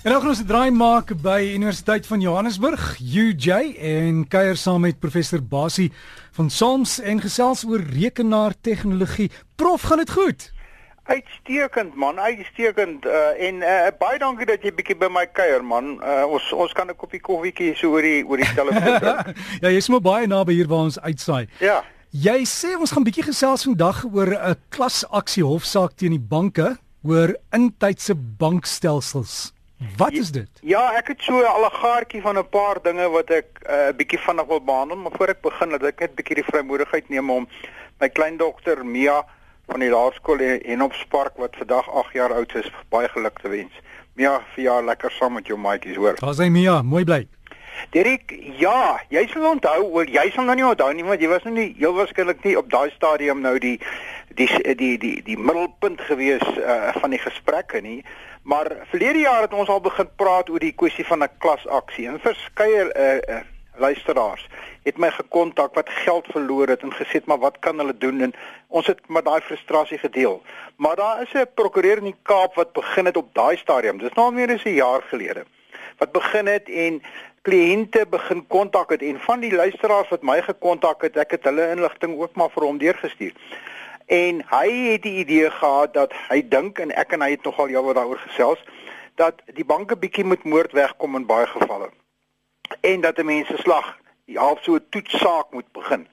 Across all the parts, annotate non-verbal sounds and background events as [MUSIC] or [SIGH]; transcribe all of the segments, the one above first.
En nou gaan ons 'n draai maak by Universiteit van Johannesburg, UJ en kuier saam met professor Basie van Soms en gesels oor rekenaartegnologie. Prof, gaan dit goed? Uitstekend man, uitstekend. Uh, en uh, baie dankie dat jy bietjie by my kuier man. Uh, ons ons kan 'n koppie koffietjie so oor die oor die telefoon drink. [LAUGHS] ja, jy's maar baie naby hier waar ons uitsaai. Ja. Jy sê ons gaan bietjie gesels vandag oor 'n klasaksie hofsaak teen die banke oor intydse bankstelsels. Wat is dit? Ja, ek het so 'n allegaartjie van 'n paar dinge wat ek 'n uh, bietjie vinnig wil behandel, maar voor ek begin, dat ek net bietjie die vrymoedigheid neem om my kleindogter Mia van die laerskool en op Spark wat vandag 8 jaar oud is, baie geluk te wens. Mia, vir jou lekker saam met jou maatjies, hoor. Daar's hy Mia, mooi bly. Derek, ja, jy sal onthou, oor jy sal nou nie onthou nie, want jy was nou nie heel waarskynlik nie op daai stadium nou die die die die die, die middelpunt gewees uh, van die gesprekke nie. Maar verlede jaar het ons al begin praat oor die kwessie van 'n klasaksie. En verskeie uh, uh, luisteraars het my gekontak wat geld verloor het en gesê maar wat kan hulle doen en ons het met daai frustrasie gedeel. Maar daar is 'n prokureur in die Kaap wat begin het op daai stadium. Dis nou al meer as 'n jaar gelede. Wat begin het en kliënte begin kontak het en van die luisteraars wat my gekontak het, ek het hulle inligting ook maar vir hom deurgestuur en hy het die idee gehad dat hy dink en ek en hy het nogal wat daaroor gesels dat die banke bietjie moet moord wegkom in baie gevalle en dat 'n mens se slag half so 'n toetsaak moet begin.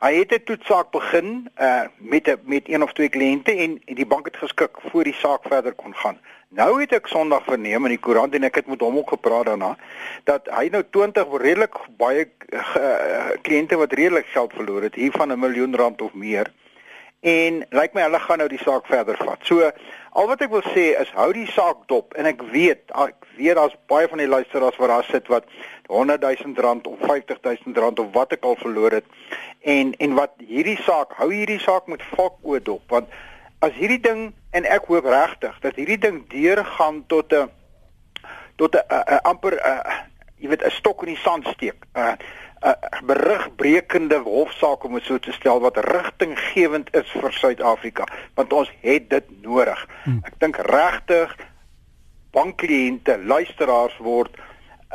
Hy het 'n toetsaak begin uh met 'n met een of twee kliënte en, en die bank het geskik voor die saak verder kon gaan. Nou het ek Sondag verneem in die koerant en ek het met hom ook gepraat daarna dat hy nou 20 redelik baie uh, kliënte wat redelik geld verloor het, hier van 'n miljoen rand of meer en lyk my hulle gaan nou die saak verder vat. So al wat ek wil sê is hou die saak dop en ek weet ek weet daar's baie van die luisteraars wat daar sit wat 100 000 rand of 50 000 rand of wat ek al verloor het en en wat hierdie saak hou hierdie saak met fok oop dop want as hierdie ding en ek hoop regtig dat hierdie ding deurgaan tot 'n tot 'n amper 'n jy weet 'n stok in die sand steek. 'n uh, 'n berigbrekende hofsaak om dit so te stel wat rigtinggewend is vir Suid-Afrika, want ons het dit nodig. Hmm. Ek dink regtig bankkliënte, luisteraars word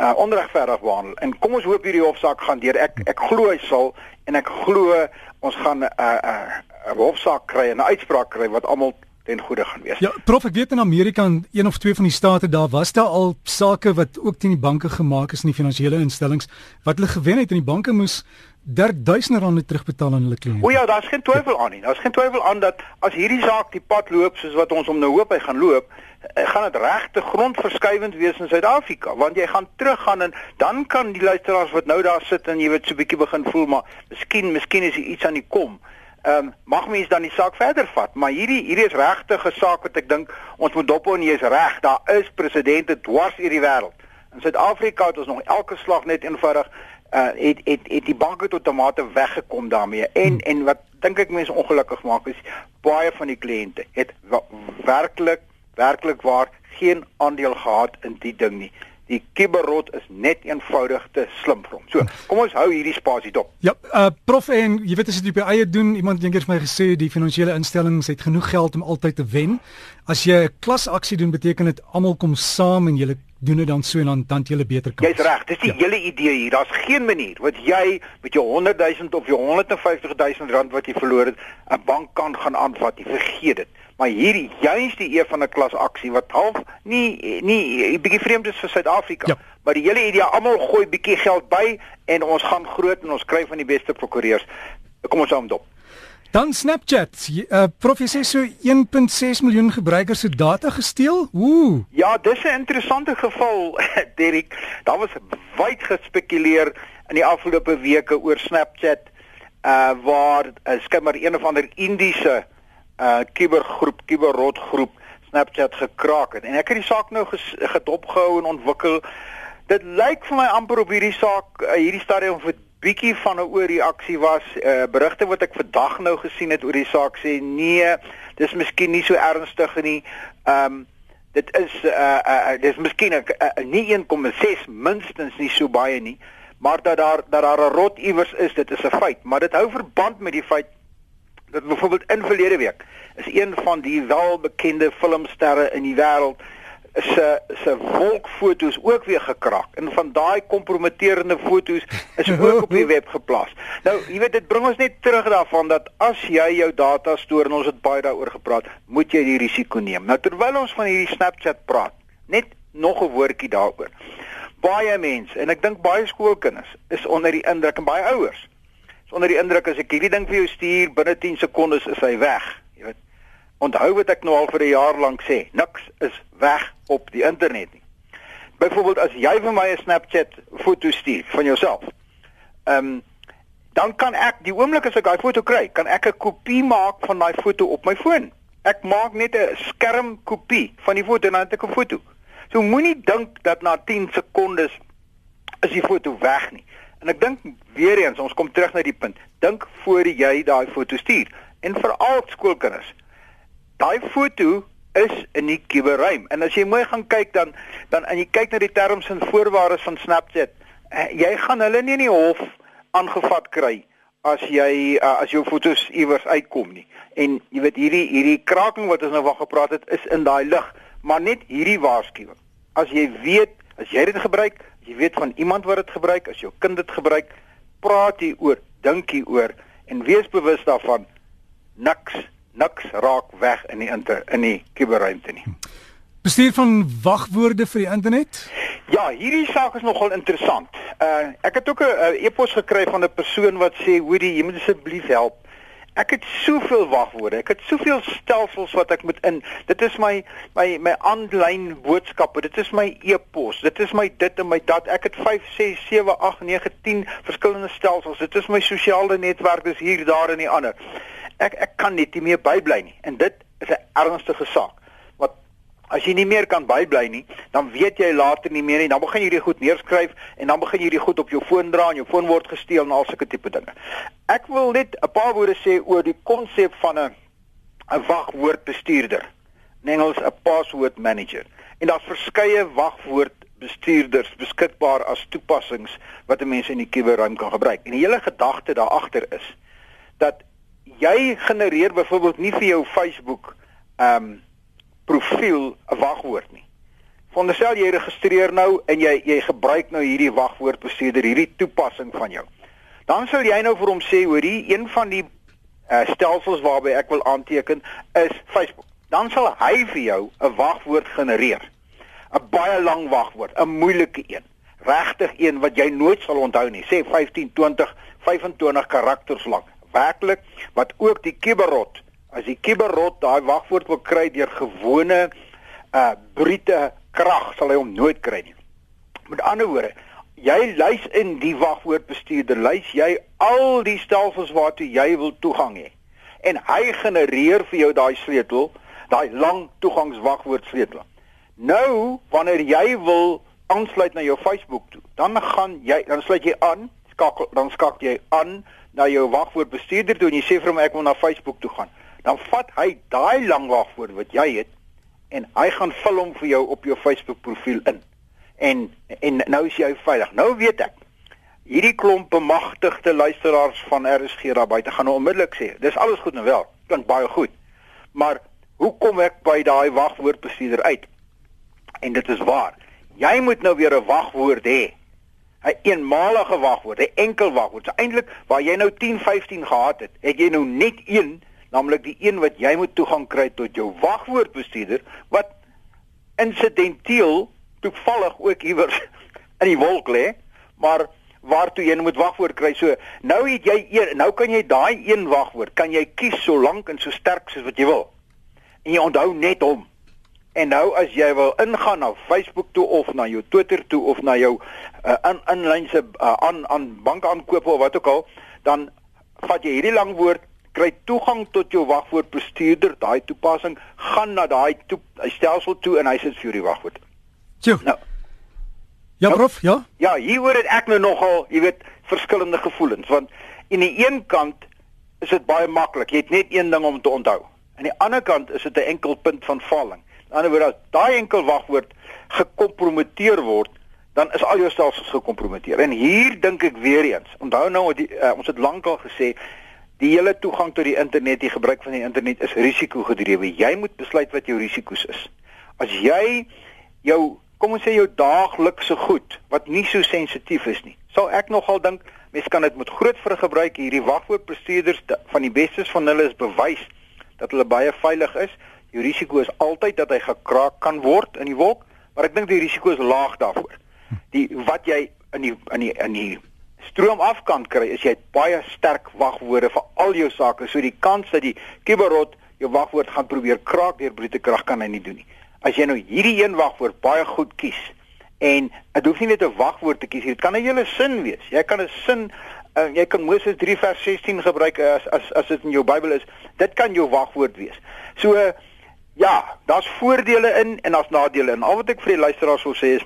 uh, onregverdig behandel. En kom ons hoop hierdie hofsaak gaan deur. Ek ek glo hy sal en ek glo ons gaan 'n uh, 'n uh, hofsaak kry en 'n uitspraak kry wat almal ten goeie gaan wees. Ja, prof, ek weet in Amerika in een of twee van die state daar was daar al sake wat ook teen die banke gemaak is in die finansiële instellings wat hulle gewen het en die banke moes daar duisende rande terugbetaal aan hulle kliënte. O ja, daar's geen twyfel aan nie. Daar's geen twyfel aan dat as hierdie saak die pad loop soos wat ons hom nou hoop hy gaan loop, eh, gaan dit regte grondverskuivend wees in Suid-Afrika, want jy gaan teruggaan en dan kan die luisteraars wat nou daar sit en jy weet so 'n bietjie begin voel maar miskien miskien is iets aan die kom ehm um, mag mens dan die saak verder vat, maar hierdie hierdie is regtig 'n saak wat ek dink ons moet dophou en jy's reg, daar is presidente dwars oor die wêreld. In Suid-Afrika het ons nog elke slag net eenvoudig uh het het het die banke tot tomate weggekom daarmee. En hmm. en wat dink ek mense ongelukkig maak is baie van die kliënte het werklik werklik waar geen aandeel gehad in die ding nie die kiberrot is net eenvoudig te slim vir hom. So, kom ons hou hierdie spasie dop. Ja, uh prof en jy weet as dit op eie doen, iemand het eendag vir my gesê die finansiële instellings het genoeg geld om altyd te wen. As jy 'n klasaksie doen, beteken dit almal kom saam en jy doen dit dan so en dan dan jy beter kan. Jy's reg, dis die ja. hele idee hier. Daar's geen manier wat jy met jou 100 000 of jou 150 000 rand wat jy verloor het, 'n bank kan gaan aanvat. Jy vergeet dit. Maar hierdie juist die een van 'n klasaksie wat half nie nie 'n bietjie vreemd is vir Suid-Afrika. Ja. Maar die hele idee almal gooi bietjie geld by en ons gaan groot en ons kry van die beste prokureurs. Kom ons aan dop. Dan Snapchat. Uh, Professor so 1.6 miljoen gebruikers se data gesteel. Ooh. Ja, dis 'n interessante geval, [LAUGHS] Derek. Daar was wyd gespekuleer in die afgelope weke oor Snapchat uh waar uh, skimmer een of ander Indiese uh kubergroep, kuberrotgroep Snapchat gekraak het. En ek het die saak nou gedop gehou en ontwikkel. Dit lyk vir my amper op hierdie saak uh, hierdie stadium 'n bietjie van 'n oorreaksie was. Uh berigte wat ek vandag nou gesien het oor die saak sê nee, dis miskien nie so ernstig nie. Um dit is uh, uh dis miskien uh, nie 1,6 minstens nie so baie nie, maar dat daar dat daar 'n rot iewers is, dit is 'n feit, maar dit hou verband met die feit dat byvoorbeeld in verlede week is een van die welbekende filmsterre in die wêreld se se wolkfoto's ook weer gekraak en van daai kompromiterende foto's is ook op die [LAUGHS] web geplaas. Nou, jy weet dit bring ons net terug daarvan dat as jy jou data stoor en ons het baie daaroor gepraat, moet jy die risiko neem. Nou terwyl ons van hierdie Snapchat praat, net nog 'n woordjie daaroor. Baie mense en ek dink baie skoolkinders is onder die indruk en baie ouers onder die indruk as ek hierdie ding vir jou stuur binne 10 sekondes is hy weg. Jy weet Onthou wat ek nou al vir 'n jaar lank sê, niks is weg op die internet nie. Byvoorbeeld as jy vir my 'n Snapchat foto stuur van jouself. Ehm um, dan kan ek die oomblik as ek daai foto kry, kan ek 'n kopie maak van daai foto op my foon. Ek maak net 'n skerm kopie van die foto en dan het ek 'n foto. So moenie dink dat na 10 sekondes is die foto weg nie. En ek dink weer eens, ons kom terug na die punt. Dink voor jy daai foto stuur. En veral skoolkinders daai foto is in die kuberruim. En as jy mooi gaan kyk dan dan en jy kyk na die terms en voorwaardes van Snapchat, uh, jy gaan hulle nie in die hof aangevat kry as jy uh, as jou fotos iewers uitkom nie. En jy weet hierdie hierdie kraking wat ons nou van gepraat het is in daai lig, maar net hierdie waarskuwing. As jy weet, as jy dit gebruik, as jy weet van iemand wat dit gebruik, as jou kind dit gebruik, praat hier oor, dink hier oor en wees bewus daarvan niks niks raak weg in die inter, in die kuberruimte nie. Bestuur van wagwoorde vir die internet? Ja, hierdie saak is nogal interessant. Uh ek het ook 'n e-pos gekry van 'n persoon wat sê, "Hoerie, jy moet asseblief help. Ek het soveel wagwoorde. Ek het soveel stelsels wat ek moet in. Dit is my my my aanlyn boodskappe. Dit is my e-pos. Dit is my dit en my dat. Ek het 5, 6, 7, 8, 9, 10 verskillende stelsels. Dit is my sosiale netwerk. Dis hier, daar en die ander ek ek kan net nie meer bybly nie en dit is 'n ernstige saak as jy nie meer kan bybly nie dan weet jy later nie meer nie. Dan begin jy dit goed neerskryf en dan begin jy dit goed op jou foon dra en jou foon word gesteel en al sulke tipe dinge. Ek wil net 'n paar woorde sê oor die konsep van 'n 'n wagwoordbestuurder. In Engels 'n password manager. En daar's verskeie wagwoord bestuurders beskikbaar as toepassings wat 'n mens in die kuberruim kan gebruik. En die hele gedagte daar agter is dat jy genereer byvoorbeeld nie vir jou Facebook ehm um, profiel 'n wagwoord nie. Veronderstel jy registreer nou en jy jy gebruik nou hierdie wagwoordbestuurder, hierdie toepassing van jou. Dan sal jy nou vir hom sê hoor hier een van die uh, stelsels waarby ek wil aanteken is Facebook. Dan sal hy vir jou 'n wagwoord genereer. 'n Baie lang wagwoord, 'n moeilike een. Regtig een wat jy nooit sal onthou nie. Sê 15, 20, 25 karakters lank werklik wat ook die kiberrot as die kiberrot daai wagwoord wil kry deur gewone uh brute krag sal hy hom nooit kry nie. Met ander woorde, jy lys in die wagwoordbestuurder, lys jy al die stelsels waartoe jy wil toegang hê. En hy genereer vir jou daai sleutel, daai lang toegangswagwoord sleutel. Nou, wanneer jy wil aansluit na jou Facebook toe, dan gaan jy dan sluit jy aan, skakel dan skakel jy aan na jou wagwoordbestuurder toe en jy sê vir hom ek wil na Facebook toe gaan, dan vat hy daai lang wagwoord wat jy het en hy gaan vul hom vir jou op jou Facebook profiel in. En en nou is jy veilig. Nou weet ek. Hierdie klomp bemagtigde luisteraars van RSG daar buite gaan nou onmiddellik sê, dis alles goed en wel. Klink baie goed. Maar hoe kom ek by daai wagwoordbestuurder uit? En dit is waar. Jy moet nou weer 'n wagwoord hê 'n eenmalige wagwoord, 'n enkel wagwoord. So eintlik waar jy nou 10, 15 gehad het, het jy nou net een, naamlik die een wat jy moet toegang kry tot jou wagwoordbestuurder wat insidenteel toevallig ook iewers [LAUGHS] in die wolk lê, maar waartoe jy moet wagwoord kry. So nou het jy een, nou kan jy daai een wagwoord, kan jy kies so lank en so sterk soos wat jy wil. En jy onthou net hom. En nou as jy wil ingaan na Facebook toe of na jou Twitter toe of na jou uh, in inlynse uh, aan aan bankaankope of wat ook al, dan vat jy hierdie lang woord, kry toegang tot jou wagwoordbestuurder, daai toepassing, gaan na daai toe, stelsel toe en hy sit vir jou die wagwoord. Tjoe. Nou. Ja, nou, prof, ja? Ja, hier hoor dit ek nou nogal, jy weet, verskillende gevoelens want aan die een kant is dit baie maklik. Jy het net een ding om te onthou. Aan die ander kant is dit 'n enkel punt van valling ander woorde as daai enkel wagwoord gekompromiteer word, dan is al jou stelsels gekompromiteer. En hier dink ek weer eens, onthou nou die, uh, ons het lankal gesê die hele toegang tot die internet, die gebruik van die internet is risiko gedrewe. Jy moet besluit wat jou risiko's is. As jy jou kom ons sê jou daaglikse goed wat nie so sensitief is nie. Sal ek nogal dink mense kan dit met groot vir gebruik hierdie wagwoordbestuurders van die bestes van hulle is bewys dat hulle baie veilig is. Die risiko is altyd dat hy gekraak kan word in die wolk, maar ek dink die risiko is laag daarvoor. Die wat jy in die in die in die stroom afkant kry is jy baie sterk wagwoorde vir al jou sake. So die kans dat die kiberot jou wagwoord gaan probeer kraak deur brute krag kan hy nie doen nie. As jy nou hierdie een wagwoord baie goed kies en dit hoef nie net 'n wagwoord te kies nie, dit kan 'n hele sin wees. Jy kan 'n sin uh, jy kan Moses 3 vers 16 gebruik as as as dit in jou Bybel is. Dit kan jou wagwoord wees. So uh, ja, daar's voordele in en daar's nadele in. Al wat ek vir die luisteraars wil sê is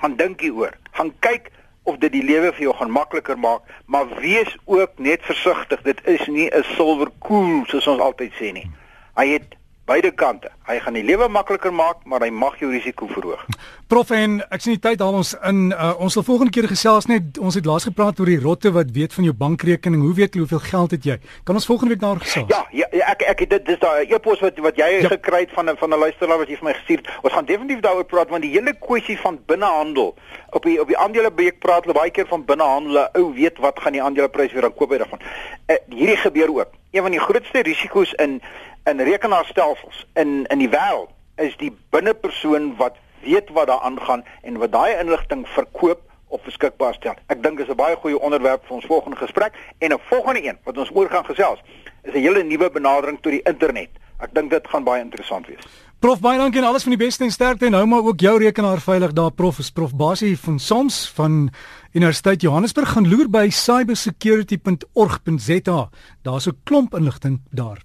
gaan dink hieroor. Gaan kyk of dit die lewe vir jou gaan makliker maak, maar wees ook net versigtig. Dit is nie 'n silwer koel soos ons altyd sê nie. Hy het beide kante. Hy gaan die lewe makliker maak, maar hy mag jou risiko verhoog. [LAUGHS] Prof en ek sien die tyd haal ons in uh, ons sal volgende keer gesels net ons het laas gepraat oor die rotte wat weet van jou bankrekening. Hoe weet jy hoeveel geld het jy? Kan ons volgende week daaroor gesels? Ja, ja, ja ek ek dit dis daai e-pos wat wat jy ja. gekry het van van 'n luisteraar wat jy vir my gestuur het. Ons gaan definitief daaroor praat want die hele kwessie van binnehandel op die op die aandelebeek praat hulle baie keer van binnehandel. Ou weet wat gaan die aandeleprys weer aan koop by daarvan. Uh, hierdie gebeur ook. Een van die grootste risiko's in in rekenaarstelsels in in die wêreld is die binnepersoon wat weet wat daar aangaan en wat daai inligting verkoop of beskikbaar stel. Ek dink dis 'n baie goeie onderwerp vir ons volgende gesprek en 'n volgende een wat ons oor gaan gesels is 'n hele nuwe benadering tot die internet. Ek dink dit gaan baie interessant wees. Prof baie dankie en alles van die beste en sterkte en hou maar ook jou rekenaar veilig daar prof is prof Basie van Soms van Universiteit Johannesburg gaan loer by cybersecurity.org.za. Daar's 'n klomp inligting daar.